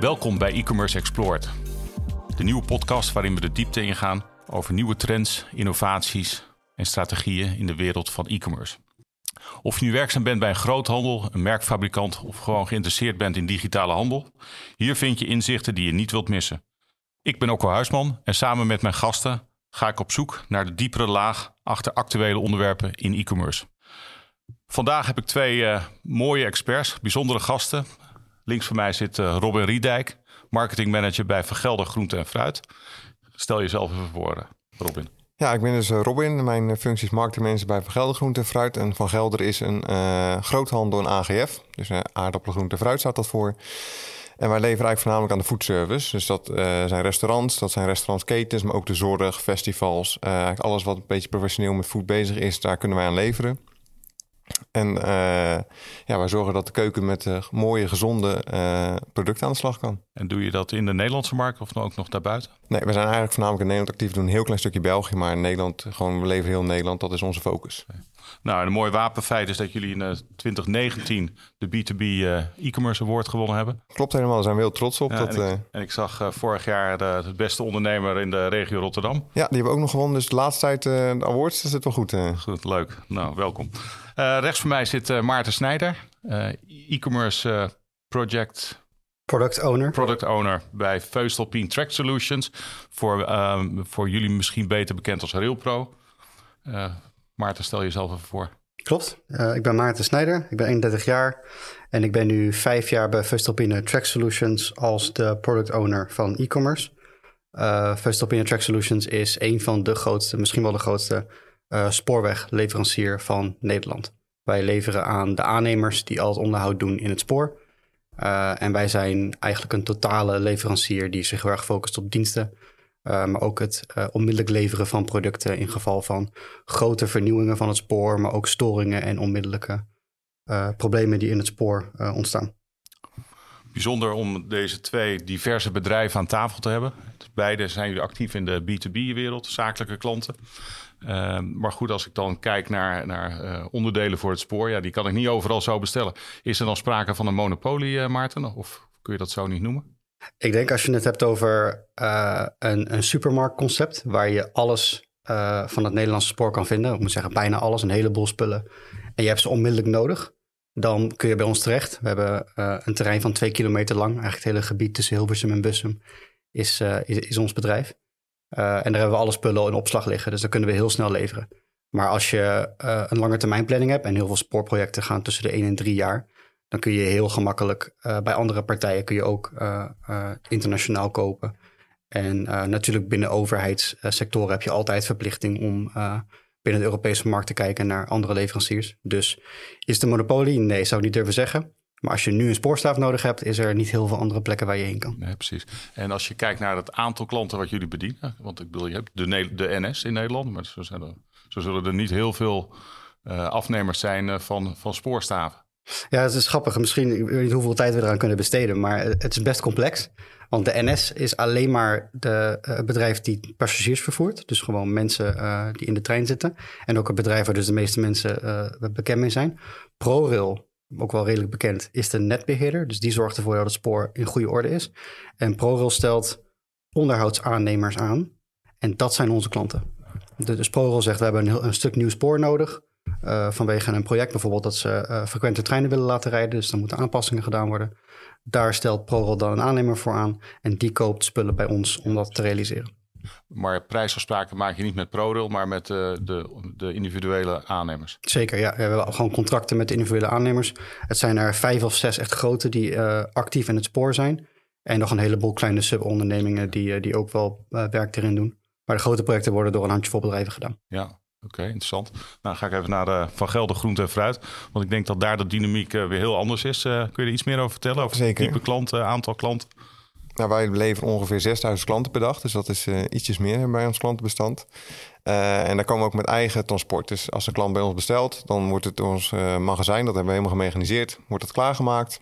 Welkom bij e-commerce Explored. De nieuwe podcast waarin we de diepte ingaan over nieuwe trends, innovaties en strategieën in de wereld van e-commerce. Of je nu werkzaam bent bij een groothandel, een merkfabrikant of gewoon geïnteresseerd bent in digitale handel, hier vind je inzichten die je niet wilt missen. Ik ben Okko Huisman en samen met mijn gasten ga ik op zoek naar de diepere laag achter actuele onderwerpen in e-commerce. Vandaag heb ik twee uh, mooie experts, bijzondere gasten. Links van mij zit uh, Robin Riedijk, marketingmanager bij Vergelder Groente en Fruit. Stel jezelf even voor, uh, Robin. Ja, ik ben dus Robin. Mijn functie is marketingmanager bij Vergelder Groente en Fruit. En Van Gelder is een groothandel in AGF. Dus aardappelen, groente en fruit staat dat voor. En wij leveren eigenlijk voornamelijk aan de foodservice. Dus dat uh, zijn restaurants, dat zijn restaurantsketens, maar ook de zorg, festivals. Uh, alles wat een beetje professioneel met food bezig is, daar kunnen wij aan leveren. En uh, ja, wij zorgen dat de keuken met mooie, gezonde producten aan de slag kan. En doe je dat in de Nederlandse markt of ook nog daarbuiten? Nee, we zijn eigenlijk voornamelijk in Nederland actief. We doen een heel klein stukje België, maar in Nederland, gewoon, we leveren heel Nederland. Dat is onze focus. Okay. Nou, een mooi wapenfeit is dat jullie in 2019 de B2B e-commerce award gewonnen hebben. Klopt helemaal, daar zijn we heel trots op. Ja, dat, en, ik, en, ik, zag vorig jaar de, beste ondernemer in de regio Rotterdam. Ja, die hebben we ook nog gewonnen. Dus de laatste tijd de awards, dat zit wel goed. Goed, leuk. Nou, welkom. Uh, rechts van mij zit uh, Maarten Snijder, uh, e-commerce project... Product owner. Product owner bij Feustelpien Track Solutions. Voor, um, voor jullie misschien beter bekend als Railpro. Maarten, stel jezelf even voor. Klopt. ik ben Maarten Snijder. Ik ben 31 jaar. En ik ben nu vijf jaar bij Feustelpine Track Solutions als de product owner van e-commerce. Uh, Track Solutions is een van de grootste, misschien wel de grootste uh, spoorwegleverancier van Nederland. Wij leveren aan de aannemers die al het onderhoud doen in het spoor. Uh, en wij zijn eigenlijk een totale leverancier die zich heel erg focust op diensten. Uh, maar ook het onmiddellijk leveren van producten in geval van grote vernieuwingen van het spoor, maar ook storingen en onmiddellijke problemen die in het spoor ontstaan. Bijzonder om deze twee diverse bedrijven aan tafel te hebben. Beide zijn jullie actief in de B2B-wereld, zakelijke klanten. Uh, maar goed, als ik dan kijk naar, naar uh, onderdelen voor het spoor, ja, die kan ik niet overal zo bestellen. Is er dan sprake van een monopolie, uh, Maarten? Of kun je dat zo niet noemen? Ik denk als je het hebt over een, een supermarktconcept, waar je alles van het Nederlandse spoor kan vinden, ik moet zeggen bijna alles, een heleboel spullen, en je hebt ze onmiddellijk nodig, dan kun je bij ons terecht. We hebben een terrein van twee kilometer lang, eigenlijk het hele gebied tussen Hilversum en Bussum, is, is ons bedrijf. Uh, en daar hebben we alle spullen in opslag liggen, dus dan kunnen we heel snel leveren. Maar als je uh, een lange termijn planning hebt en heel veel spoorprojecten gaan tussen de 1 en 3 jaar, dan kun je heel gemakkelijk uh, bij andere partijen kun je ook internationaal kopen. En natuurlijk binnen overheidssectoren heb je altijd verplichting om binnen de Europese markt te kijken naar andere leveranciers. Dus is de monopolie? Nee, zou ik niet durven zeggen. Maar als je nu een spoorstaaf nodig hebt, is er niet heel veel andere plekken waar je heen kan. Nee, precies. En als je kijkt naar het aantal klanten wat jullie bedienen, want ik bedoel, je hebt de, de NS in Nederland, maar zo, zijn er, zo zullen er niet heel veel uh, afnemers zijn uh, van, van spoorstaven. Ja, het is grappig. Misschien, ik weet niet hoeveel tijd we eraan kunnen besteden, maar het is best complex. Want de NS is alleen maar de, uh, het bedrijf die passagiers vervoert. Dus gewoon mensen uh, die in de trein zitten. En ook het bedrijf waar dus de meeste mensen uh, bekend mee zijn. ProRail ook wel redelijk bekend, is de netbeheerder. Dus die zorgt ervoor dat het spoor in goede orde is. En ProRail stelt onderhoudsaannemers aan. En dat zijn onze klanten. Dus ProRail zegt, we hebben een, een stuk nieuw spoor nodig. Uh, vanwege een project bijvoorbeeld dat ze uh, frequente treinen willen laten rijden. Dus dan moeten aanpassingen gedaan worden. Daar stelt ProRail dan een aannemer voor aan. En die koopt spullen bij ons om dat te realiseren. Maar prijsafspraken maak je niet met ProRail, maar met uh, de, de, individuele aannemers. Zeker, ja. We hebben gewoon contracten met de individuele aannemers. Het zijn er vijf of zes echt grote die uh, actief in het spoor zijn. En nog een heleboel kleine subondernemingen die, uh, die ook wel werk erin doen. Maar de grote projecten worden door een handjevol bedrijven gedaan. Ja, Oké, okay, interessant. Nou, ga ik even naar Van Gelder Groente en Fruit. Want ik denk dat daar de dynamiek weer heel anders is. kun je er iets meer over vertellen? Over Zeker. type klanten, aantal klanten? Nou, wij leveren ongeveer 6000 klanten per dag. Dus dat is uh, ietsjes meer bij ons klantenbestand. Uh, en daar komen we ook met eigen transport. Dus als een klant bij ons bestelt, dan wordt het ons uh, magazijn, dat hebben we helemaal gemechaniseerd, wordt dat klaargemaakt.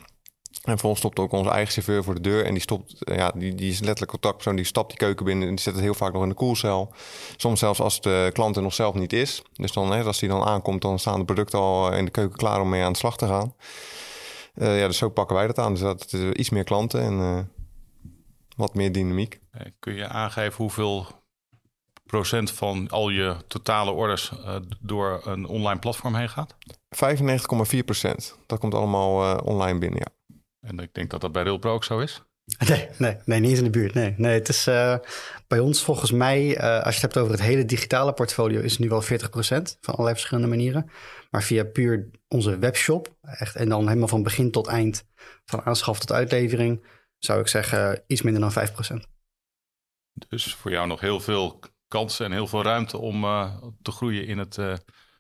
En vervolgens stopt ook onze eigen chauffeur voor de deur. En die stopt, ja, die, die is letterlijk contactpersoon. Die stapt die keuken binnen en die zet het heel vaak nog in de koelcel. Soms zelfs als de klant er nog zelf niet is. Dus dan, hè, als die dan aankomt, dan staan de producten al in de keuken klaar om mee aan de slag te gaan. Eh, ja, dus zo pakken wij dat aan. Dus dat het is iets meer klanten en eh, wat meer dynamiek. Eh, Kun je aangeven hoeveel procent van al je totale orders eh, door een online platform heen gaat? 95,4 procent. Dat komt allemaal eh, online binnen, ja. En ik denk dat dat bij Railpro ook zo is. Nee, nee, nee, niet eens in de buurt. Nee, nee het is eh, bij ons volgens mij, eh, als je het hebt over het hele digitale portfolio, is het nu wel 40% van allerlei verschillende manieren. Maar via puur onze webshop, echt, en dan helemaal van begin tot eind, van aanschaf tot uitlevering, zou ik zeggen iets minder dan 5%. Dus voor jou nog heel veel kansen en heel veel ruimte om eh, te groeien in, het, eh,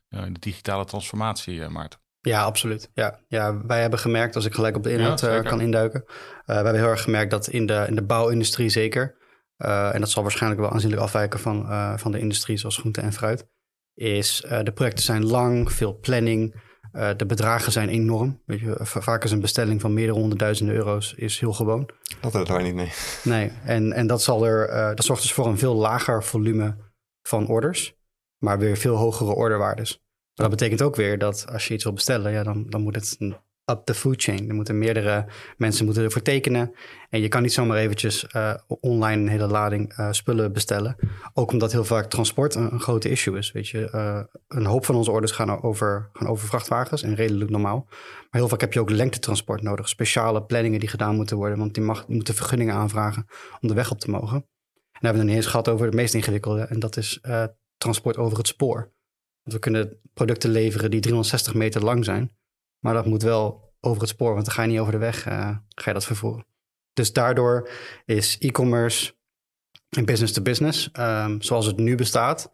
in de digitale transformatie, eh, Maarten. Ja, absoluut. Ja, ja, wij hebben gemerkt, als ik gelijk op de inhoud Ja, kan induiken. we hebben heel erg gemerkt dat in de, in de bouwindustrie zeker, en dat zal waarschijnlijk wel aanzienlijk afwijken van, van de industrie zoals groente en fruit, is de projecten zijn lang, veel planning, eh, de bedragen zijn enorm. Weet je, va- vaak is een bestelling van meerdere honderdduizenden euro's is heel gewoon. Dat hadden wij niet, nee. Nee, en, en dat, zal er, eh, dat zorgt dus voor een veel lager volume van orders, maar weer veel hogere orderwaardes. Maar dat betekent ook weer dat als je iets wil bestellen, ja, dan, dan moet het een up the food chain. Er moeten meerdere mensen moeten ervoor tekenen. En je kan niet zomaar eventjes eh, online een hele lading eh, spullen bestellen. Ook omdat heel vaak transport een, een grote issue is. Weet je, Eh, een hoop van onze orders gaan over, gaan over vrachtwagens en redelijk normaal. Maar heel vaak heb je ook lengtetransport nodig. Speciale planningen die gedaan moeten worden. Want die, mag, die moeten vergunningen aanvragen om de weg op te mogen. En dan hebben we het niet eens gehad over het meest ingewikkelde. En dat is transport over het spoor. Want we kunnen producten leveren die 360 meter lang zijn. Maar dat moet wel over het spoor, want dan ga je niet over de weg eh, ga je dat vervoeren. Dus daardoor is e-commerce en business to business, ehm, zoals het nu bestaat,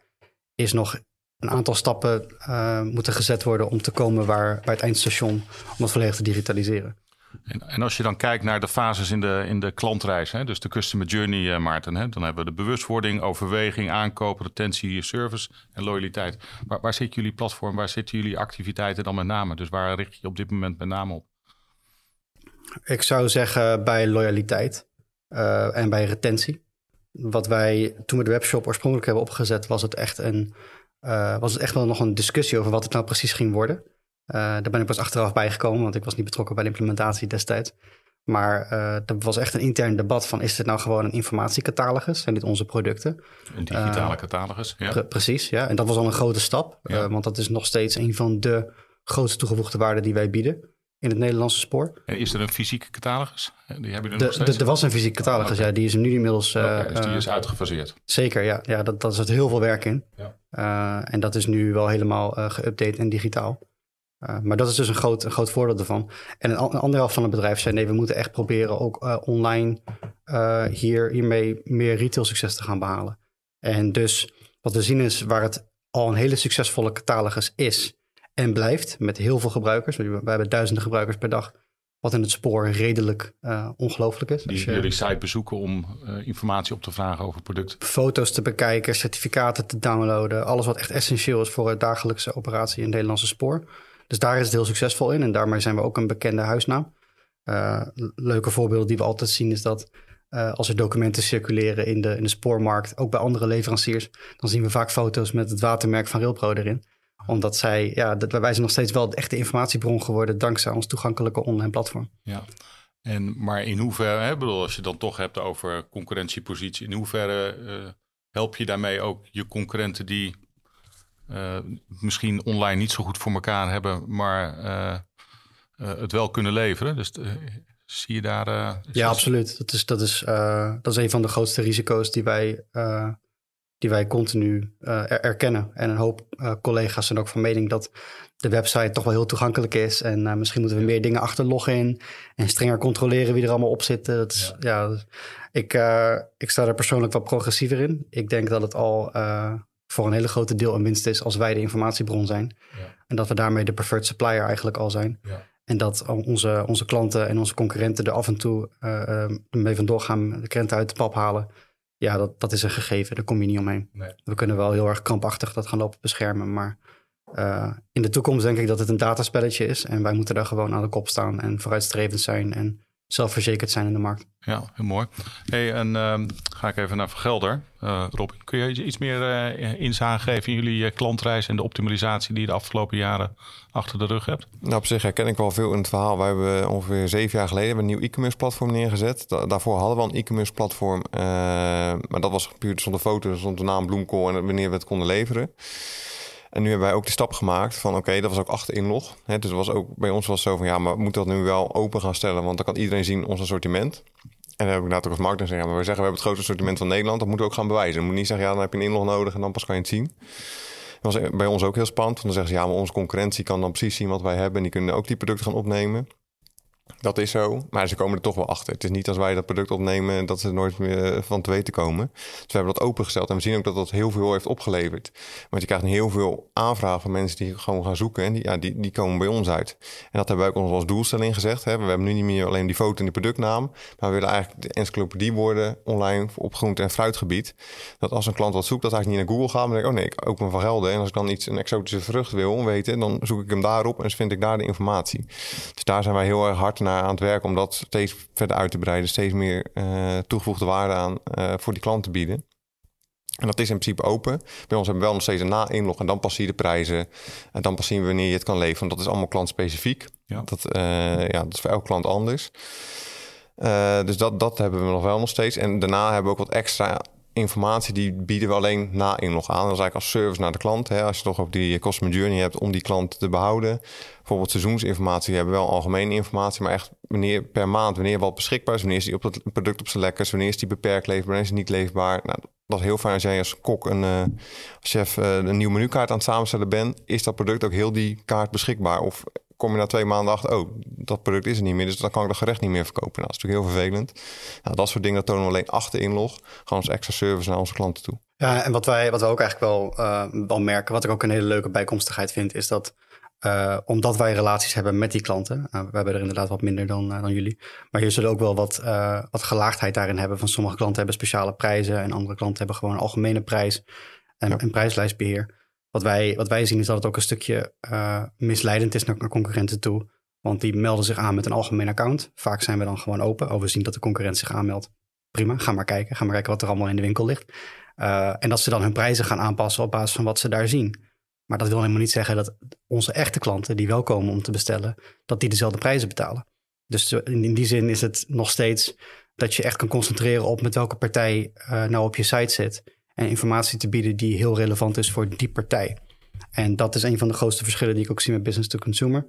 is nog een aantal stappen eh, moeten gezet worden om te komen waar, bij het eindstation, om dat volledig te digitaliseren. En, en als je dan kijkt naar de fases in de, in de klantreis, hè, dus de customer journey, eh, Maarten, hè, dan hebben we de bewustwording, overweging, aankoop, retentie, service en loyaliteit. Waar, waar zit jullie platform, waar zitten jullie activiteiten dan met name? Dus waar richt je op dit moment met name op? Ik zou zeggen bij loyaliteit eh, en bij retentie. Wat wij toen we de webshop oorspronkelijk hebben opgezet, was het echt een eh, was het echt wel nog een discussie over wat het nou precies ging worden. Eh, daar ben ik pas achteraf bijgekomen, want ik was niet betrokken bij de implementatie destijds. Maar eh er was echt een intern debat van is dit nou gewoon een informatiecatalogus? Zijn dit onze producten? Een digitale catalogus. Ja. Pre- precies, ja. En dat was al een grote stap. Ja. eh, want dat is nog steeds een van de grootste toegevoegde waarden die wij bieden in het Nederlandse spoor. En is er een fysieke catalogus? Die hebben jullie nog steeds? er was een fysiek catalogus, ja. Die is er nu inmiddels... eh, dus die eh, is uitgefaseerd. Zeker, ja. ja dat, dat zit heel veel werk in. Ja. Eh, en dat is nu wel helemaal eh geüpdate en digitaal. Eh, maar dat is dus een groot, een groot voordeel ervan. En een, an- een andere helft van het bedrijf zei... nee, we moeten echt proberen ook eh, online eh, hier, hiermee meer retail succes te gaan behalen. En dus wat we zien is waar het al een hele succesvolle catalogus is en blijft... met heel veel gebruikers. We we hebben duizenden gebruikers per dag... wat in het spoor redelijk ongelooflijk is. Die je- jullie site bezoeken om informatie op te vragen over producten. foto's te bekijken, certificaten te downloaden. Alles wat echt essentieel is voor het dagelijkse operatie in het Nederlandse spoor. Dus daar is het heel succesvol in en daarmee zijn we ook een bekende huisnaam. Eh, leuke voorbeelden die we altijd zien is dat eh, als er documenten circuleren in de, in de spoormarkt, ook bij andere leveranciers, dan zien we vaak foto's met het watermerk van Railpro erin. Omdat zij, ja, dat, wij zijn nog steeds wel de echte informatiebron geworden dankzij ons toegankelijke online platform. Ja. En, maar in hoeverre, hè, bedoel, als je dan toch hebt over concurrentiepositie, in hoeverre eh, help je daarmee ook je concurrenten die misschien online niet zo goed voor elkaar hebben, maar eh, eh, het wel kunnen leveren? Dus eh, zie je daar. eh, Ja, dat- absoluut. Dat is, dat, is, eh, dat is een van de grootste risico's die wij, eh, die wij continu eh, er- erkennen. En een hoop eh, collega's zijn ook van mening dat de website toch wel heel toegankelijk is. En eh, misschien moeten we meer dingen achter login en strenger controleren wie er allemaal op zit. Dat is, ja. ik, eh, ik sta er persoonlijk wat progressiever in. Ik denk dat het al eh, voor een hele grote deel een winst is als wij de informatiebron zijn. Ja. En dat we daarmee de preferred supplier eigenlijk al zijn. Ja. En dat onze, onze klanten en onze concurrenten er af en toe eh, mee vandoor gaan, de krenten uit de pap halen. Ja, dat, dat is een gegeven, daar kom je niet omheen. Nee. We kunnen wel heel erg krampachtig dat gaan lopen beschermen, maar eh, in de toekomst denk ik dat het een dataspelletje is. En wij moeten daar gewoon aan de kop staan en vooruitstrevend zijn en zelfverzekerd zijn in de markt. Ja, heel mooi. Hey, en uh, ga ik even naar Vergelder. Uh, Robin, kun je iets meer uh, inzage geven in jullie klantreis en de optimalisatie die je de afgelopen jaren achter de rug hebt? Nou, op zich herken ik wel veel in het verhaal. Wij hebben ongeveer zeven jaar geleden een nieuw e-commerce platform neergezet. daarvoor hadden we al een e-commerce platform, maar dat was puur zonder foto's, zonder naam, bloemkool en wanneer we het konden leveren. En nu hebben wij ook de stap gemaakt van oké, dat was ook achter inlog. Hè, dus was ook, bij ons was zo van ja, maar we moeten dat nu wel open gaan stellen, want dan kan iedereen zien ons assortiment. En dan heb ik inderdaad ook als marketing zeggen, ja, maar we zeggen we hebben het grootste assortiment van Nederland, dat moeten we ook gaan bewijzen. We moeten niet zeggen ja, dan heb je een inlog nodig en dan pas kan je het zien. Dat was bij ons ook heel spannend, want dan zeggen ze ja, maar onze concurrentie kan dan precies zien wat wij hebben en die kunnen ook die producten gaan opnemen. Dat is zo, maar ze komen er toch wel achter. Het is niet als wij dat product opnemen dat ze er nooit meer van te weten komen. Dus we hebben dat opengesteld en we zien ook dat dat heel veel heeft opgeleverd. Want je krijgt heel veel aanvragen van mensen die gewoon gaan zoeken en die, ja, die, die komen bij ons uit. En dat hebben wij ook ons als doelstelling gezegd. Hè. We hebben nu niet meer alleen die foto en die productnaam, maar we willen eigenlijk de encyclopedie worden online op groente- en fruitgebied. Dat als een klant wat zoekt, dat hij niet naar Google gaat, maar denk ik, oh nee, ik open van Gelden. En als ik dan iets, een exotische vrucht wil weten, dan zoek ik hem daarop en dan vind ik daar de informatie. Dus daar zijn wij heel erg hard naar aan het werk om dat steeds verder uit te breiden, steeds meer uh, toegevoegde waarde aan uh, voor die klant te bieden. En dat is in principe open. Bij ons hebben we wel nog steeds een na-inlog en dan pas zie je de prijzen. En dan pas zien we wanneer je het kan leveren. Want dat is allemaal klantspecifiek. Ja. Dat, uh, ja, dat is voor elke klant anders. dus dat, dat hebben we nog wel nog steeds. En daarna hebben we ook wat extra informatie die bieden we alleen na inlog aan. Dat is eigenlijk als service naar de klant. Hè. Als je toch ook die customer journey hebt om die klant te behouden. Bijvoorbeeld seizoensinformatie hebben we wel algemene informatie, maar echt wanneer per maand, wanneer wat beschikbaar is, wanneer is die op het product op zijn lekkers, wanneer is die beperkt leefbaar, wanneer is die niet leefbaar. Nou, dat is heel fijn als jij als kok een uh, chef uh, een nieuwe menukaart aan het samenstellen bent, is dat product ook heel die kaart beschikbaar of kom je na twee maanden achter, oh, dat product is er niet meer, dus dan kan ik dat gerecht niet meer verkopen. Nou, dat is natuurlijk heel vervelend. Nou, dat soort dingen dat tonen we alleen achter inlog, gewoon als extra service naar onze klanten toe. Ja, en wat wij, wat we ook eigenlijk wel, uh, wel merken, wat ik ook een hele leuke bijkomstigheid vind, is dat uh, omdat wij relaties hebben met die klanten, uh, we hebben er inderdaad wat minder dan, dan jullie, maar je zullen ook wel wat, wat gelaagdheid daarin hebben. Van sommige klanten hebben speciale prijzen en andere klanten hebben gewoon een algemene prijs en, ja. en prijslijstbeheer. Wat wij, wat wij zien is dat het ook een stukje uh, misleidend is naar, concurrenten toe. Want die melden zich aan met een algemeen account. Vaak zijn we dan gewoon open. Oh, we zien dat de concurrent zich aanmeldt. Prima, ga maar kijken. Ga maar kijken wat er allemaal in de winkel ligt. Uh, en dat ze dan hun prijzen gaan aanpassen op basis van wat ze daar zien. Maar dat wil helemaal niet zeggen dat onze echte klanten die wel komen om te bestellen, dat die dezelfde prijzen betalen. Dus in, die zin is het nog steeds dat je echt kan concentreren op met welke partij uh, nou op je site zit en informatie te bieden die heel relevant is voor die partij. En dat is een van de grootste verschillen die ik ook zie met business to consumer.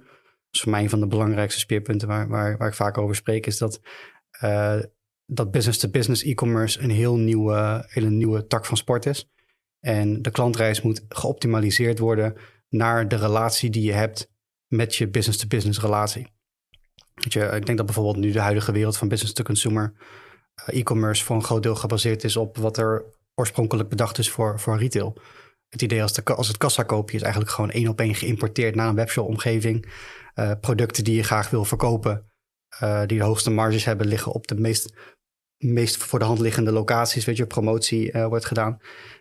Dus voor mij een van de belangrijkste speerpunten waar, waar, waar ik vaak over spreek, is dat, uh, dat business to business e-commerce een heel nieuwe, hele nieuwe tak van sport is. En de klantreis moet geoptimaliseerd worden naar de relatie die je hebt met je business to business relatie. Je, ik denk dat bijvoorbeeld nu de huidige wereld van business to consumer uh, e-commerce voor een groot deel gebaseerd is op wat er oorspronkelijk bedacht is voor, voor retail. Het idee als, de, als het kassakoopje is eigenlijk gewoon één op één geïmporteerd naar een webshop-omgeving. Uh, producten die je graag wil verkopen, uh, die de hoogste marges hebben, liggen op de meest, meest voor de hand liggende locaties. Weet je, promotie uh, wordt gedaan.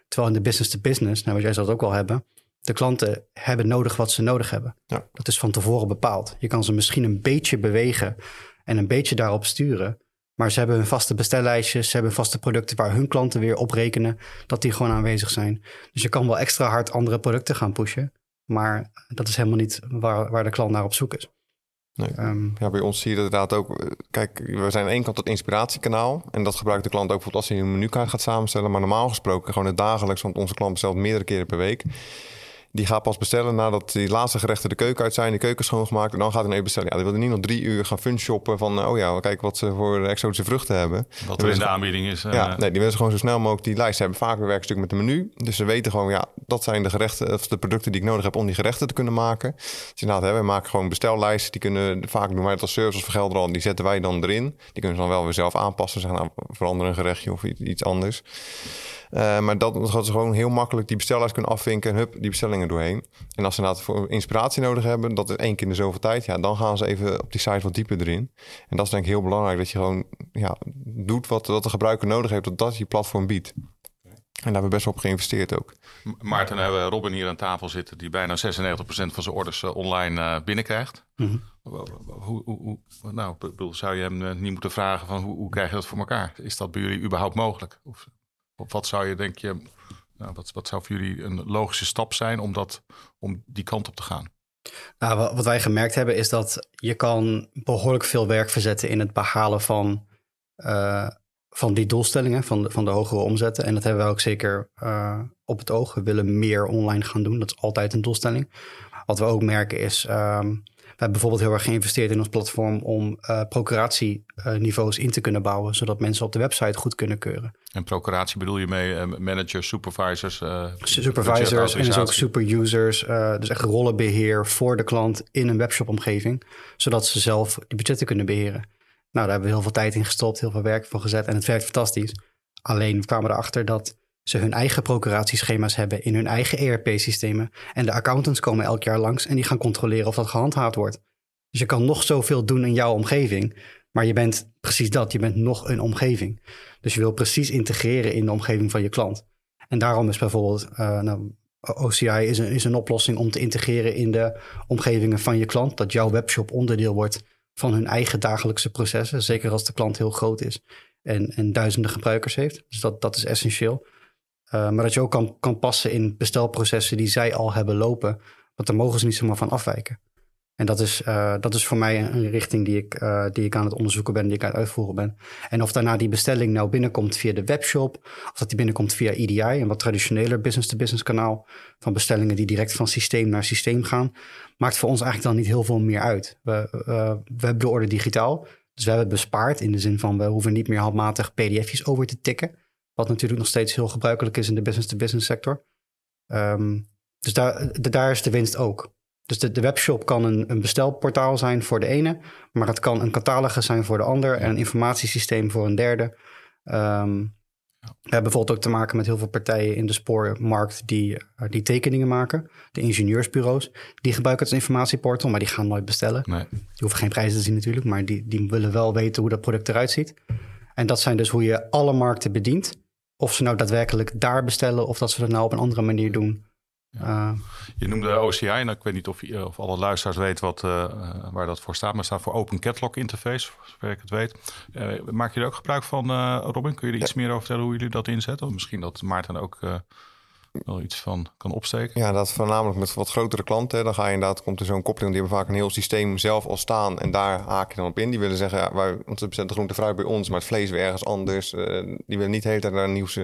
Terwijl in de business to business, nou wat jij zal het ook wel hebben, de klanten hebben nodig wat ze nodig hebben. Ja. Dat is van tevoren bepaald. Je kan ze misschien een beetje bewegen en een beetje daarop sturen. Maar ze hebben hun vaste bestellijstjes, ze hebben vaste producten waar hun klanten weer op rekenen, dat die gewoon aanwezig zijn. Dus je kan wel extra hard andere producten gaan pushen, maar dat is helemaal niet waar, waar de klant naar op zoek is. Nee. Um, ja, bij ons zie je dat inderdaad ook. Kijk, we zijn aan de ene kant het inspiratiekanaal. En dat gebruikt de klant ook bijvoorbeeld als hij een menukaart gaat samenstellen. Maar normaal gesproken gewoon het dagelijks, want onze klant bestelt meerdere keren per week. Die gaat pas bestellen nadat die laatste gerechten de keuken uit zijn, de keuken schoongemaakt. En dan gaat hij even bestellen. Ja, die wilde niet nog drie uur gaan funshoppen van, oh ja, kijk wat ze voor exotische vruchten hebben. Wat er in de aanbieding is. Ja, uh... nee, die willen gewoon zo snel mogelijk die lijst hebben. Vaak werken stuk met de menu. Dus ze weten gewoon, ja, dat zijn de gerechten, of de producten die ik nodig heb om die gerechten te kunnen maken. Dus inderdaad, hè, we maken gewoon bestellijsten. Die kunnen, vaak doen wij het als service vergelden al. Die zetten wij dan erin. Die kunnen ze dan wel weer zelf aanpassen. Zeggen, nou, verander een gerechtje of iets anders. Uh, maar dat, dat ze gewoon heel makkelijk die bestellers kunnen afvinken en hup, die bestellingen doorheen. En als ze inderdaad voor inspiratie nodig hebben, dat is één keer in de zoveel tijd, ja, dan gaan ze even op die site wat dieper erin. En dat is denk ik heel belangrijk, dat je gewoon ja, doet wat, wat de gebruiker nodig heeft, dat dat je platform biedt. daar hebben we best wel op geïnvesteerd ook. Maarten, we hebben Robin hier aan tafel zitten... die bijna 96% van zijn orders online binnenkrijgt. Mhm. Hoe, hoe, hoe, nou, bedoel, zou je hem niet moeten vragen van hoe, hoe krijg je dat voor elkaar? Is dat bij jullie überhaupt mogelijk? Of wat zou je, denk je, nou, wat, wat zou voor jullie een logische stap zijn om, dat, om die kant op te gaan? Nou, wat wij gemerkt hebben is dat je kan behoorlijk veel werk verzetten in het behalen van, uh, van die doelstellingen, van de, van de hogere omzetten. En dat hebben we ook zeker uh, op het oog. We willen meer online gaan doen. Dat is altijd een doelstelling. Wat we ook merken is, we hebben bijvoorbeeld heel erg geïnvesteerd in ons platform om uh, procuratieniveaus in te kunnen bouwen, zodat mensen op de website goed kunnen keuren. En procuratie bedoel je mee uh, managers, supervisors? Uh, supervisors en dus ook superusers. dus echt rollenbeheer voor de klant in een webshop-omgeving, zodat ze zelf die budgetten kunnen beheren. Nou, daar hebben we heel veel tijd in gestopt, heel veel werk voor gezet en het werkt fantastisch. Alleen we kwamen erachter dat ze hun eigen procuratieschema's hebben in hun eigen ERP-systemen. En de accountants komen elk jaar langs en die gaan controleren of dat gehandhaafd wordt. Dus je kan nog zoveel doen in jouw omgeving, maar je bent precies dat, je bent nog een omgeving. Dus je wil precies integreren in de omgeving van je klant. En daarom is bijvoorbeeld uh, nou, OCI is een, is een oplossing om te integreren in de omgevingen van je klant. Dat jouw webshop onderdeel wordt van hun eigen dagelijkse processen. Zeker als de klant heel groot is en, en duizenden gebruikers heeft. Dus dat, dat is essentieel. Uh, maar dat je ook kan, kan passen in bestelprocessen die zij al hebben lopen. Want daar mogen ze niet zomaar van afwijken. En dat is, uh, dat is voor mij een richting die ik, uh, die ik aan het onderzoeken ben, die ik aan het uitvoeren ben. En of daarna die bestelling nou binnenkomt via de webshop, of dat die binnenkomt via EDI, een wat traditioneler business-to-business kanaal van bestellingen die direct van systeem naar systeem gaan, maakt voor ons eigenlijk dan niet heel veel meer uit. We, we hebben de orde digitaal, dus we hebben bespaard in de zin van we hoeven niet meer handmatig pdf'jes over te tikken. Wat natuurlijk nog steeds heel gebruikelijk is in de business-to-business sector. Um, dus daar, daar is de winst ook. Dus de, de webshop kan een, een, bestelportaal zijn voor de ene, maar het kan een catalogus zijn voor de ander en een informatiesysteem voor een derde. Um, we hebben bijvoorbeeld ook te maken met heel veel partijen in de spoormarkt die, uh, die tekeningen maken. De ingenieursbureaus, die gebruiken het als informatieportal, maar die gaan nooit bestellen. Nee. Die hoeven geen prijzen te zien natuurlijk, maar die, die willen wel weten hoe dat product eruit ziet. En dat zijn dus hoe je alle markten bedient. Of ze nou daadwerkelijk daar bestellen of dat ze dat nou op een andere manier doen. Uh, je noemde OCI, en ik weet niet of, of alle luisteraars weten wat, uh, waar dat voor staat, maar het staat voor Open Catalog Interface, zover ik het weet. Uh, maak je er ook gebruik van, Robin? Kun je er iets meer over vertellen hoe jullie dat inzetten? Of misschien dat Maarten ook wel iets van kan opsteken. Ja, dat voornamelijk met wat grotere klanten. Dan ga je inderdaad, komt er zo'n koppeling, die hebben vaak een heel systeem zelf al staan. En daar haak je dan op in. Die willen zeggen, ja, wij, want ze zetten groente fruit bij ons, maar het vlees weer ergens anders. Uh, die willen niet de hele naar een nieuws,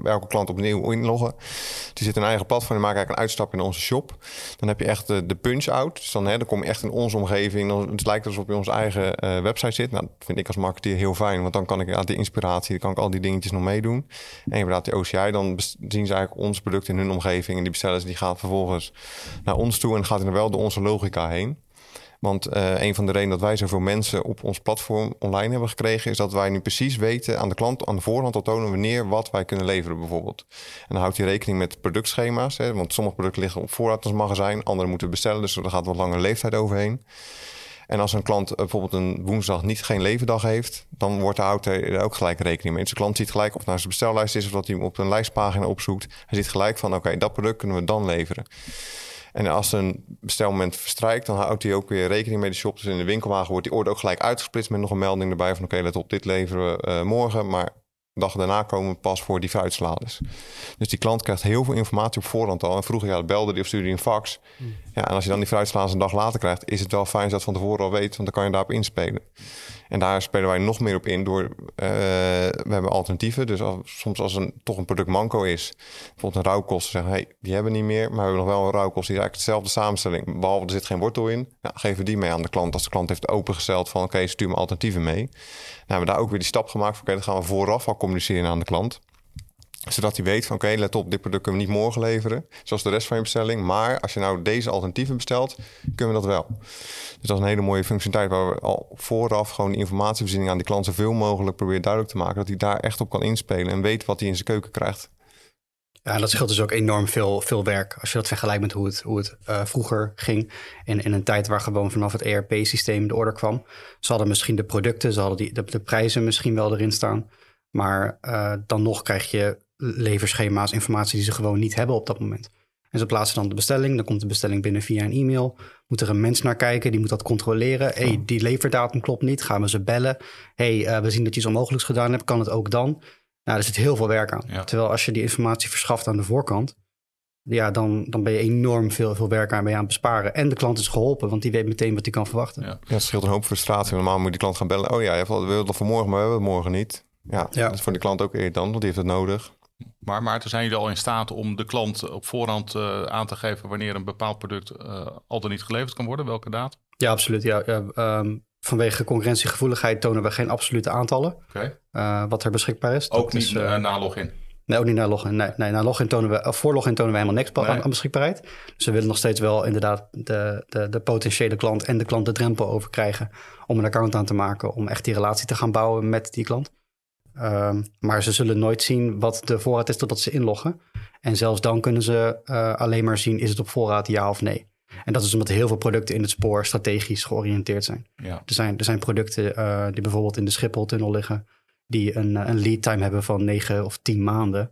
uh, elke klant opnieuw inloggen. Die zitten een eigen platform en maken eigenlijk een uitstap in onze shop. Dan heb je echt de, de punch-out. Dus dan, hè, dan kom je echt in onze omgeving. Dan, het lijkt alsof je op onze eigen uh, website zit. Nou, dat vind ik als marketeer heel fijn, want dan kan ik aan die inspiratie, dan kan ik al die dingetjes nog meedoen. En inderdaad, die OCI, dan zien ze eigenlijk ons product in hun omgeving. En die bestellen die gaat vervolgens naar ons toe en gaat er wel door onze logica heen. Want uh, een van de redenen dat wij zoveel mensen op ons platform online hebben gekregen, is dat wij nu precies weten aan de klant aan de voorhand al tonen wanneer wat wij kunnen leveren, bijvoorbeeld. En dan houdt hij rekening met productschema's, hè, want sommige producten liggen op voorraad als magazijn, andere moeten bestellen, dus er gaat wat langer leeftijd overheen. En als een klant bijvoorbeeld een woensdag niet geen levendag heeft, dan wordt de er ook gelijk rekening mee. Dus de klant ziet gelijk of naar zijn bestellijst is of dat hij hem op een lijstpagina opzoekt. Hij ziet gelijk van oké, dat product kunnen we dan leveren. En als een bestelmoment verstrijkt, dan houdt hij ook weer rekening mee de shop. Dus in de winkelwagen wordt die orde ook gelijk uitgesplitst met nog een melding erbij van oké, let op, dit leveren we uh, morgen. Maar dag daarna komen pas voor die fruitsladers. Dus die klant krijgt heel veel informatie op voorhand al. En vroeger ja, belde die of stuurde die een fax. Hmm. Ja, en als je dan die fruitsladers een dag later krijgt... is het wel fijn dat je dat van tevoren al weet... want dan kan je daarop inspelen. En daar spelen wij nog meer op in door... Uh, we hebben alternatieven. Dus als, soms als een, toch een product manco is... bijvoorbeeld een rauwkost... zeggen hey, die hebben we niet meer... maar we hebben nog wel een rauwkost... die is eigenlijk dezelfde samenstelling... behalve er zit geen wortel in. Ja, geven we die mee aan de klant. Als de klant heeft opengesteld van... oké, stuur me alternatieven mee... Nou, hebben we daar ook weer die stap gemaakt van... oké, dan gaan we vooraf al communiceren aan de klant zodat hij weet van oké, let op, dit product kunnen we niet morgen leveren. Zoals de rest van je bestelling. Maar als je nou deze alternatieven bestelt, kunnen we dat wel. Dus dat is een hele mooie functionaliteit waar we al vooraf gewoon informatievoorziening aan die klant zoveel mogelijk proberen duidelijk te maken. Dat hij daar echt op kan inspelen en weet wat hij in zijn keuken krijgt. Ja, dat scheelt dus ook enorm veel, veel werk. Als je dat vergelijkt met hoe het, hoe het uh, vroeger ging. In, in een tijd waar gewoon vanaf het ERP-systeem de order kwam. Ze hadden misschien de producten, ze hadden die, de prijzen misschien wel erin staan. Maar uh, dan nog krijg je leverschema's, informatie die ze gewoon niet hebben op dat moment. En ze plaatsen dan de bestelling. Dan komt de bestelling binnen via een e-mail. Moet er een mens naar kijken, die moet dat controleren. hey, die leverdatum klopt niet. Gaan we ze bellen? hey, uh, we zien dat je iets onmogelijks gedaan hebt. Kan het ook dan? Nou, er zit heel veel werk aan. Terwijl als je die informatie verschaft aan de voorkant... ja, dan, dan ben je enorm veel, veel werk aan, ben je aan het besparen. En de klant is geholpen, want die weet meteen wat hij kan verwachten. Ja, het scheelt een hoop frustratie. Normaal moet die klant gaan bellen. Oh ja, we willen het voor morgen, maar we hebben het morgen niet. Ja, ja. dat is voor die klant ook dan, want die heeft het nodig. Maar Maarten, zijn jullie al in staat om de klant op voorhand uh, aan te geven wanneer een bepaald product uh, al dan niet geleverd kan worden? Welke datum? Ja, absoluut. Ja, ja um, vanwege concurrentiegevoeligheid tonen we geen absolute aantallen. Okay. Uh, wat er beschikbaar is. Ook niet na login? Nee, ook niet na login. Nee, nee na login tonen we, voor login tonen we helemaal niks nee. aan, beschikbaarheid. Dus we willen nog steeds wel inderdaad de, de, de potentiële klant en de klant de drempel over krijgen om een account aan te maken, om echt die relatie te gaan bouwen met die klant. Um, maar ze zullen nooit zien wat de voorraad is totdat ze inloggen. En zelfs dan kunnen ze uh, alleen maar zien, is het op voorraad ja of nee. En dat is omdat heel veel producten in het spoor strategisch georiënteerd zijn. Ja. Er, zijn er zijn producten uh, die bijvoorbeeld in de Schiphol-tunnel liggen, die een, een lead time hebben van 9 of 10 maanden.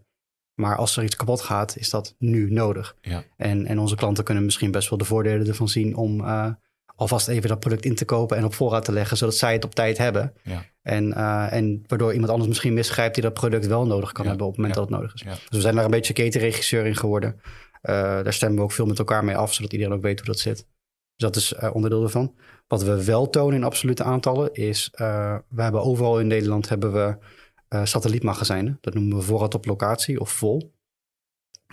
Maar als er iets kapot gaat, is dat nu nodig. Ja. En, en onze klanten kunnen misschien best wel de voordelen ervan zien om uh, alvast even dat product in te kopen en op voorraad te leggen, zodat zij het op tijd hebben. Ja. En, uh, en waardoor iemand anders misschien misgrijpt die dat product wel nodig kan Ja. hebben op het moment Ja. dat het nodig is. Dus we zijn daar een beetje ketenregisseur in geworden. Uh, daar stemmen we ook veel met elkaar mee af, zodat iedereen ook weet hoe dat zit. Dus dat is uh, onderdeel ervan. Wat we wel tonen in absolute aantallen is, we hebben overal in Nederland hebben we satellietmagazijnen. Dat noemen we voorraad op locatie of vol.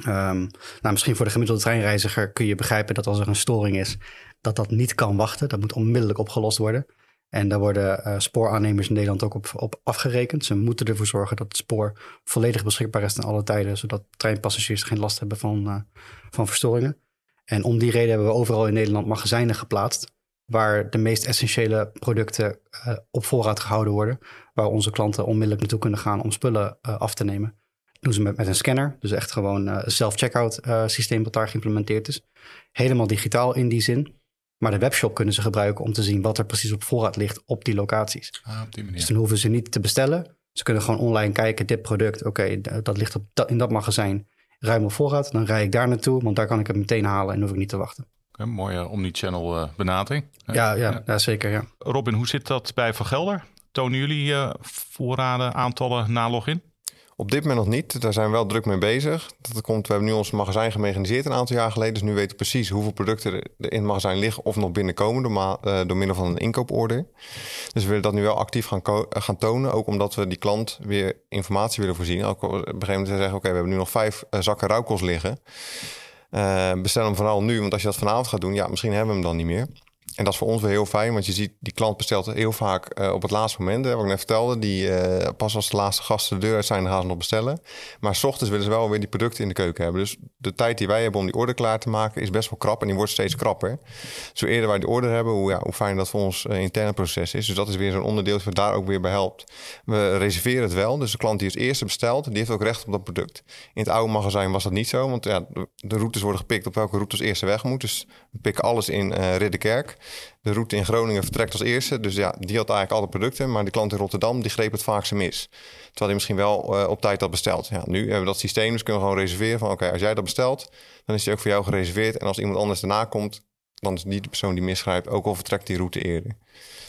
Um, nou, misschien voor de gemiddelde treinreiziger kun je begrijpen dat als er een storing is, dat dat niet kan wachten. Dat moet onmiddellijk opgelost worden. En daar worden uh, spooraannemers in Nederland ook op, op afgerekend. Ze moeten ervoor zorgen dat het spoor volledig beschikbaar is ten alle tijden, zodat treinpassagiers geen last hebben van, uh, van verstoringen. En om die reden hebben we overal in Nederland magazijnen geplaatst, waar de meest essentiële producten uh, op voorraad gehouden worden, waar onze klanten onmiddellijk naartoe kunnen gaan om spullen af te nemen. Dat doen ze met, met een scanner, dus echt gewoon een self-checkout systeem dat daar geïmplementeerd is. Helemaal digitaal in die zin. Maar de webshop kunnen ze gebruiken om te zien wat er precies op voorraad ligt op die locaties. Ah, op die manier. Dus dan hoeven ze niet te bestellen. Ze kunnen gewoon online kijken, dit product, oké, okay, dat ligt op dat, in dat magazijn ruim op voorraad. Dan rij ik daar naartoe, want daar kan ik het meteen halen en hoef ik niet te wachten. Een mooie omnichannel uh, benadering. Ja, ja, ja. zeker. Ja. Robin, hoe zit dat bij Van Gelder? Tonen jullie uh, voorraden, aantallen na login? Op dit moment nog niet. Daar zijn we wel druk mee bezig. Dat komt, we hebben nu ons magazijn gemechaniseerd een aantal jaar geleden. Dus nu weten we precies hoeveel producten er in het magazijn liggen of nog binnenkomen door, door middel van een inkooporder. Dus we willen dat nu wel actief gaan, gaan tonen. Ook omdat we die klant weer informatie willen voorzien. Ook op een gegeven moment zeggen, oké, we hebben nu nog vijf uh, zakken rauwkost liggen. Bestel hem vooral nu, want als je dat vanavond gaat doen, ja, misschien hebben we hem dan niet meer. En dat is voor ons weer heel fijn, want je ziet, die klant bestelt heel vaak uh, op het laatste moment. Hè, wat ik net vertelde, die uh, pas als de laatste gasten de deur uit zijn, gaan ze nog bestellen. Maar s ochtends willen ze wel weer die producten in de keuken hebben. Dus de tijd die wij hebben om die order klaar te maken is best wel krap en die wordt steeds krapper. Zo eerder wij die order hebben, hoe, ja, hoe fijn dat voor ons uh, interne proces is. Dus dat is weer zo'n onderdeel dat daar ook weer bij helpt. We reserveren het wel, dus de klant die als eerste bestelt, die heeft ook recht op dat product. In het oude magazijn was dat niet zo, want ja, de routes worden gepikt op welke route als eerste weg moet. Dus we pikken alles in Ridderkerk. De route in Groningen vertrekt als eerste. Dus ja, die had eigenlijk alle producten. Maar de klant in Rotterdam, die greep het vaakste mis. Terwijl hij misschien wel uh, op tijd had besteld. Ja, nu hebben we dat systeem, dus kunnen we gewoon reserveren van... oké, als jij dat bestelt, dan is die ook voor jou gereserveerd. En als iemand anders daarna komt, dan is die de persoon die misgrijpt... ook al vertrekt die route eerder.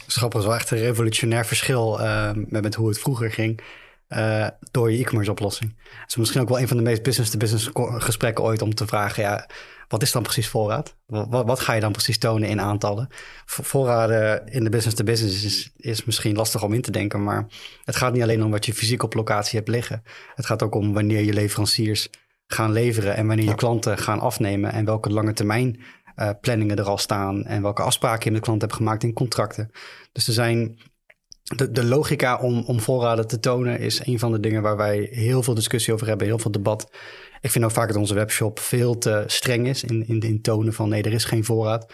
Schappig wel echt een revolutionair verschil uh, met, met hoe het vroeger ging... Uh, door je e-commerce oplossing. Het is misschien ook wel een van de meest business-to-business -business gesprekken ooit om te vragen... ja, wat is dan precies voorraad? Wat, wat, ga je dan precies tonen in aantallen? Voorraden in de business-to-business -business is, is misschien lastig om in te denken, maar het gaat niet alleen om wat je fysiek op locatie hebt liggen. Het gaat ook om wanneer je leveranciers gaan leveren en wanneer je klanten gaan afnemen en welke lange termijn uh, planningen er al staan en welke afspraken je met de klant hebt gemaakt in contracten. Dus er zijn de, de logica om, om voorraden te tonen is een van de dingen waar wij heel veel discussie over hebben, heel veel debat. Ik vind ook vaak dat onze webshop veel te streng is in, in, in tonen van nee, er is geen voorraad.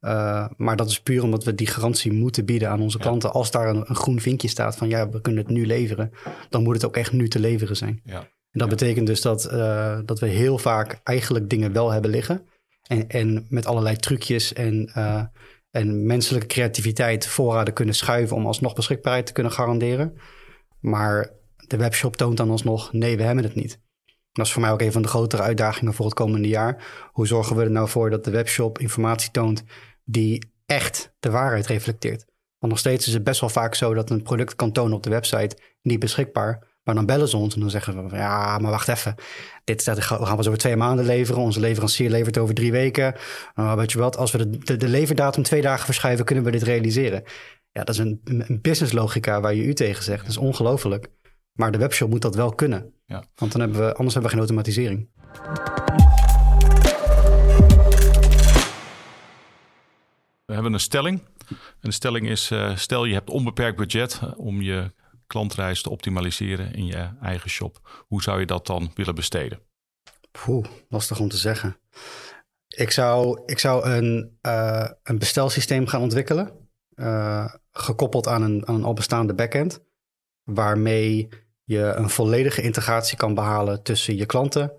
Uh, maar dat is puur omdat we die garantie moeten bieden aan onze klanten. Ja. Als daar een, een, groen vinkje staat van ja, we kunnen het nu leveren, dan moet het ook echt nu te leveren zijn. Ja. En dat ja. betekent dus dat, uh, dat we heel vaak eigenlijk dingen wel hebben liggen. En, en met allerlei trucjes en, uh, en menselijke creativiteit voorraden kunnen schuiven om alsnog beschikbaarheid te kunnen garanderen. Maar de webshop toont dan alsnog, nee, we hebben het niet. Dat is voor mij ook een van de grotere uitdagingen voor het komende jaar. Hoe zorgen we er nou voor dat de webshop informatie toont die echt de waarheid reflecteert? Want nog steeds is het best wel vaak zo dat een product kan tonen op de website niet beschikbaar. Maar dan bellen ze ons en dan zeggen we: Ja, maar wacht even. Dit we gaan we over twee maanden leveren. Onze leverancier levert over drie weken. Uh, weet je wat, als we de, de, de, leverdatum twee dagen verschuiven, kunnen we dit realiseren. Ja, dat is een, een businesslogica waar je u tegen zegt. Dat is ongelooflijk. Maar de webshop moet dat wel kunnen. Ja. Want dan hebben we, anders hebben we geen automatisering. We hebben een stelling. En de stelling is: uh, stel je hebt onbeperkt budget om je klantreis te optimaliseren in je eigen shop. Hoe zou je dat dan willen besteden? Poeh, lastig om te zeggen. Ik zou, ik zou een, uh, een bestelsysteem gaan ontwikkelen, uh, gekoppeld aan een, aan een al bestaande backend, waarmee je een volledige integratie kan behalen tussen je klanten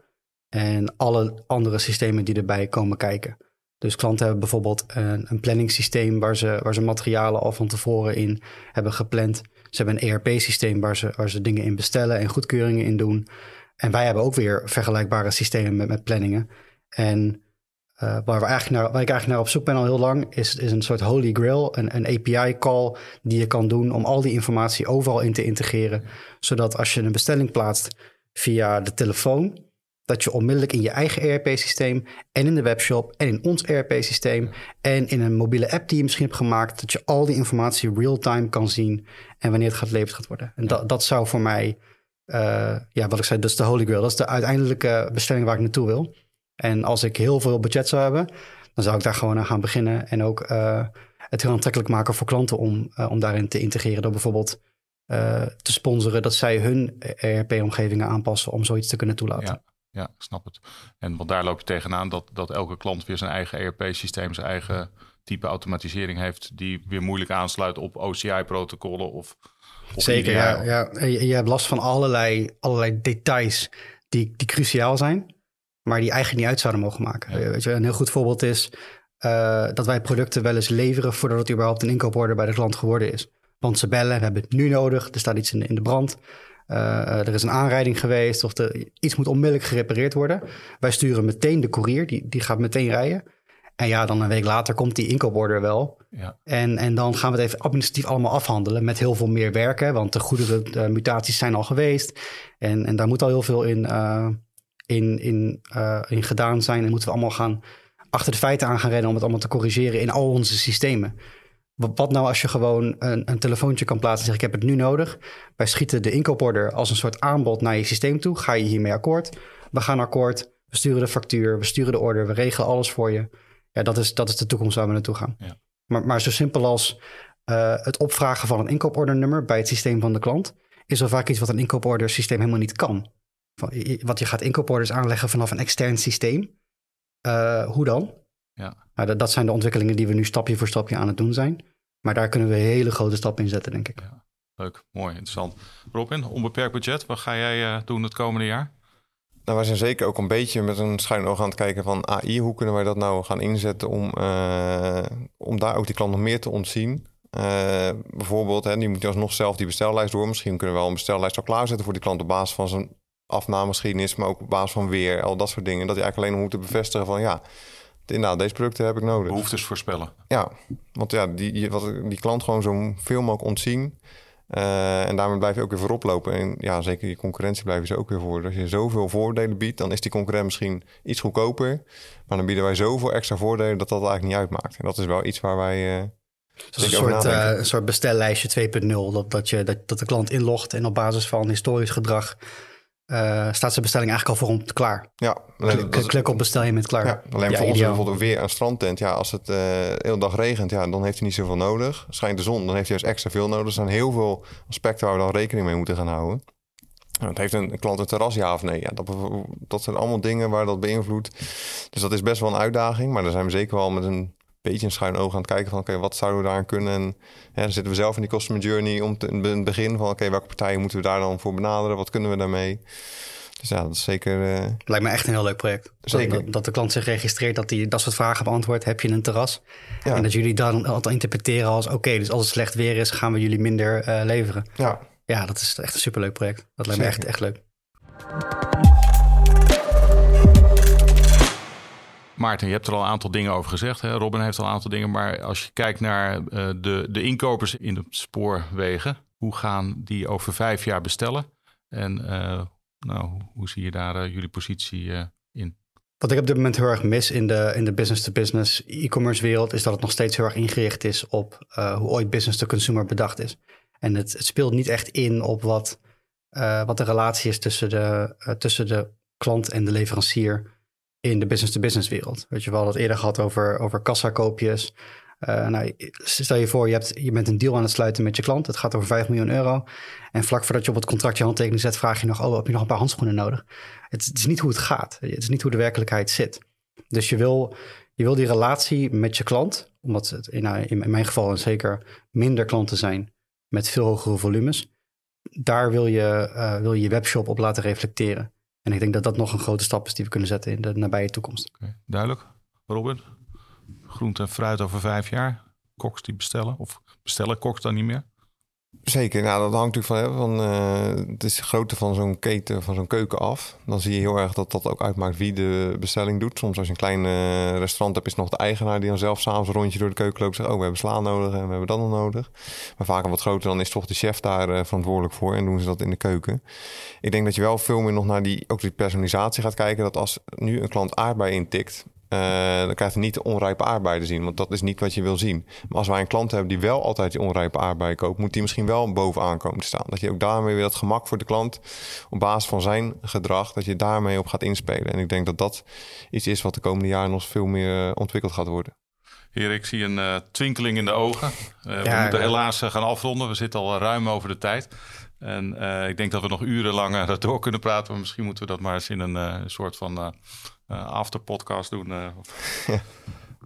en alle andere systemen die erbij komen kijken. Dus klanten hebben bijvoorbeeld een, een planningssysteem waar ze, waar ze materialen al van tevoren in hebben gepland. Ze hebben een ERP-systeem waar ze, waar ze dingen in bestellen en goedkeuringen in doen. En wij hebben ook weer vergelijkbare systemen met, met planningen. En uh, waar, we eigenlijk naar, waar ik eigenlijk naar op zoek ben al heel lang, is, is een soort holy grail, een, een API-call die je kan doen om al die informatie overal in te integreren. Zodat als je een bestelling plaatst via de telefoon, dat je onmiddellijk in je eigen ERP-systeem en in de webshop en in ons ERP-systeem en in een mobiele app die je misschien hebt gemaakt, dat je al die informatie real-time kan zien en wanneer het gaat geleverd gaat worden. En dat, dat zou voor mij, uh, ja, wat ik zei, dat is de holy grail. Dat is de uiteindelijke bestelling waar ik naartoe wil. En als ik heel veel budget zou hebben, dan zou ik daar gewoon aan gaan beginnen en ook uh, het heel aantrekkelijk maken voor klanten om, uh, om daarin te integreren door bijvoorbeeld te sponsoren dat zij hun ERP-omgevingen aanpassen om zoiets te kunnen toelaten. Ja ja, snap het. En want daar loop je tegenaan dat, dat elke klant weer zijn eigen ERP-systeem, zijn eigen type automatisering heeft, die weer moeilijk aansluit op OCI-protocollen of, of. Zeker, ja. ja. Je, je hebt last van allerlei, allerlei details die, die cruciaal zijn, maar die eigenlijk niet uit zouden mogen maken. Weet je, een heel goed voorbeeld is uh, dat wij producten wel eens leveren voordat het überhaupt een inkooporde bij de klant geworden is. Want ze bellen, we hebben het nu nodig, er staat iets in, in de brand. Uh, er is een aanrijding geweest of er, iets moet onmiddellijk gerepareerd worden. Wij sturen meteen de courier, die, die gaat meteen rijden. En ja, dan een week later komt die inkooporder wel. Ja. En, en dan gaan we het even administratief allemaal afhandelen met heel veel meer werken. Want de goede de mutaties zijn al geweest. En, en daar moet al heel veel in, uh, in, in, uh, in gedaan zijn. En moeten we allemaal gaan achter de feiten aan gaan rennen om het allemaal te corrigeren in al onze systemen. Wat nou als je gewoon een, een telefoontje kan plaatsen en zegt ik heb het nu nodig. Wij schieten de inkooporder als een soort aanbod naar je systeem toe. Ga je hiermee akkoord? We gaan akkoord. We sturen de factuur, we sturen de order, we regelen alles voor je. Ja, dat is, dat is de toekomst waar we naartoe gaan. Ja. Maar, maar zo simpel als uh, het opvragen van een inkoopordernummer bij het systeem van de klant... is al vaak iets wat een inkooporder systeem helemaal niet kan. Want je gaat inkooporders aanleggen vanaf een extern systeem. Uh, hoe dan? Ja. Nou, dat, dat zijn de ontwikkelingen die we nu stapje voor stapje aan het doen zijn. Maar daar kunnen we hele grote stappen in zetten, denk ik. Ja, leuk, mooi, interessant. Robin, onbeperkt budget, wat ga jij uh, doen het komende jaar? Nou, wij zijn zeker ook een beetje met een schuin oog aan het kijken van AI. Hoe kunnen wij dat nou gaan inzetten om, uh, om daar ook die klant nog meer te ontzien? Uh, bijvoorbeeld, hè, die moet alsnog zelf die bestellijst door. Misschien kunnen we wel een bestellijst al klaarzetten voor die klant op basis van zijn afnamegeschiedenis, maar ook op basis van weer, al dat soort dingen. Dat hij eigenlijk alleen nog moet bevestigen van ja, inderdaad, deze producten heb ik nodig. Behoeftes voorspellen. Ja, want ja, die, wat, die klant gewoon zo veel mogelijk ontzien. Uh, en daarmee blijf je ook weer voorop lopen. En ja, zeker je concurrentie blijven ze ook weer voor. Als je zoveel voordelen biedt, dan is die concurrent misschien iets goedkoper. Maar dan bieden wij zoveel extra voordelen dat dat eigenlijk niet uitmaakt. En dat is wel iets waar wij. Uh, een soort, uh, een soort bestellijstje 2.0. Dat, dat, je, dat, dat de klant inlogt en op basis van historisch gedrag uh, staat zijn bestelling eigenlijk al voor hem klaar. Ja, klik, klik op bestel je met klaar. Ja, alleen ja, voor ons bijvoorbeeld weer een strandtent. Ja, als het uh, de hele dag regent, ja, dan heeft hij niet zoveel nodig. Schijnt de zon, dan heeft hij juist extra veel nodig. Er zijn heel veel aspecten waar we dan rekening mee moeten gaan houden. Het heeft een klant een terras, ja of nee? Ja, dat, dat zijn allemaal dingen waar dat beïnvloedt. Dus dat is best wel een uitdaging. Maar daar zijn we zeker wel met een beetje een schuin oog aan het kijken van... oké, wat zouden we daar kunnen? En ja, dan zitten we zelf in die customer journey om te, in het begin van... oké, welke partijen moeten we daar dan voor benaderen? Wat kunnen we daarmee? Dus ja, dat is zeker... Uh... Lijkt me echt een heel leuk project. Zeker. Dat, dat, de klant zich registreert, dat hij dat soort vragen beantwoordt. Heb je een terras? Ja. En dat jullie dan altijd interpreteren als... oké, dus als het slecht weer is, gaan we jullie minder uh, leveren. Ja. Ja, dat is echt een superleuk project. Dat lijkt me echt, echt leuk. Maarten, je hebt er al een aantal dingen over gezegd. Hè? Robin heeft al een aantal dingen. Maar als je kijkt naar de, de inkopers in de spoorwegen, hoe gaan die over vijf jaar bestellen? En nou, hoe zie je daar jullie positie in? Wat ik op dit moment heel erg mis in de, in de business-to-business e-commerce wereld, is dat het nog steeds heel erg ingericht is op hoe ooit business-to-consumer bedacht is. En het, het, speelt niet echt in op wat, wat de relatie is tussen de, tussen de klant en de leverancier in de business-to-business wereld. Weet je, we hadden het eerder gehad over, over kassakoopjes. Uh, nou, stel je voor, je, hebt, je bent een deal aan het sluiten met je klant. Het gaat over 5 miljoen euro. En vlak voordat je op het contract je handtekening zet, vraag je nog: Oh, heb je nog een paar handschoenen nodig? Het, is niet hoe het gaat. Het is niet hoe de werkelijkheid zit. Dus je wil, je wil die relatie met je klant, omdat het in, nou, in mijn geval zeker minder klanten zijn met veel hogere volumes. Daar wil je, uh, wil je je webshop op laten reflecteren. En ik denk dat dat nog een grote stap is die we kunnen zetten in de nabije toekomst. Duidelijk. Robin? Groente en fruit over vijf jaar? Koks die bestellen? Of bestellen koks dan niet meer? Zeker, nou, dat hangt natuurlijk van, van uh, het is grootte van zo'n keten, van zo'n keuken af. Dan zie je heel erg dat dat ook uitmaakt wie de bestelling doet. Soms als je een klein uh, restaurant hebt, is nog de eigenaar die dan zelf s'avonds een rondje door de keuken loopt zegt, oh, we hebben sla nodig en we hebben dat nog nodig. Maar vaak een wat groter, dan is toch de chef daar uh, verantwoordelijk voor en doen ze dat in de keuken. Ik denk dat je wel veel meer nog naar die, ook die personalisatie gaat kijken. Dat als nu een klant aardbei intikt, uh, dan krijgt hij niet de onrijpe aardbeien te zien, want dat is niet wat je wil zien. Maar als wij een klant hebben die wel altijd die onrijpe aardbeien koopt, moet die misschien wel bovenaan komen te staan. Dat je ook daarmee weer dat gemak voor de klant op basis van zijn gedrag, dat je daarmee op gaat inspelen. En ik denk dat dat iets is wat de komende jaren nog veel meer ontwikkeld gaat worden. Heer, ik zie een uh, twinkeling in de ogen. Uh, we moeten helaas gaan afronden. We zitten al ruim over de tijd. En ik denk dat we nog urenlang door kunnen praten. Maar misschien moeten we dat maar eens in een soort van uh, afterpodcast doen. Uh.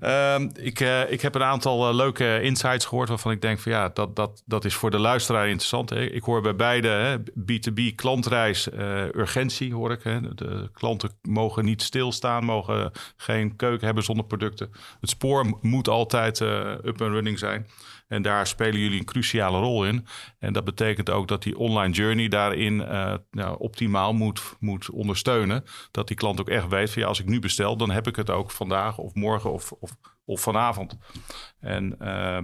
Uh, ik, uh, ik heb een aantal leuke insights gehoord waarvan ik denk van ja, dat, dat, dat is voor de luisteraar interessant. Hè? Ik hoor bij beide hè, B2B klantreis urgentie hoor ik. Hè? De klanten mogen niet stilstaan, mogen geen keuken hebben zonder producten. Het spoor moet altijd up and running zijn. En daar spelen jullie een cruciale rol in. En dat betekent ook dat die online journey daarin uh, nou, optimaal moet, moet ondersteunen. Dat die klant ook echt weet van ja, als ik nu bestel, dan heb ik het ook vandaag of morgen of, of, of vanavond. En uh,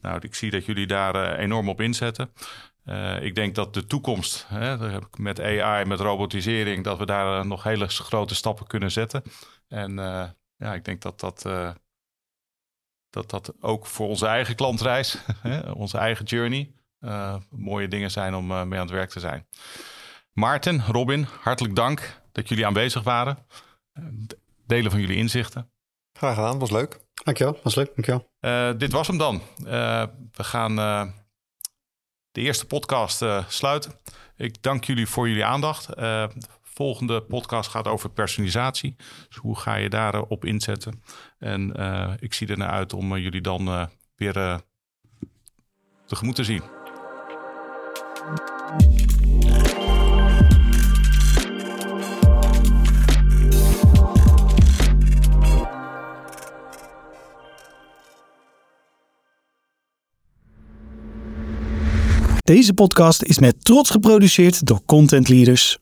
nou, ik zie dat jullie daar uh, enorm op inzetten. Uh, ik denk dat de toekomst, hè, met AI, met robotisering, dat we daar nog hele grote stappen kunnen zetten. En ja, ik denk dat dat dat dat ook voor onze eigen klantreis, onze eigen journey, uh, mooie dingen zijn om uh, mee aan het werk te zijn. Maarten, Robin, hartelijk dank dat jullie aanwezig waren. Delen van jullie inzichten. Graag gedaan, was leuk. Dankjewel, was leuk, dankjewel. Uh, dit was hem dan. we gaan de eerste podcast sluiten. Ik dank jullie voor jullie aandacht volgende podcast gaat over personalisatie. Dus hoe ga je daarop inzetten? En uh, ik zie er naar uit om uh, jullie dan uh, weer tegemoet te zien. Deze podcast is met trots geproduceerd door Content Leaders.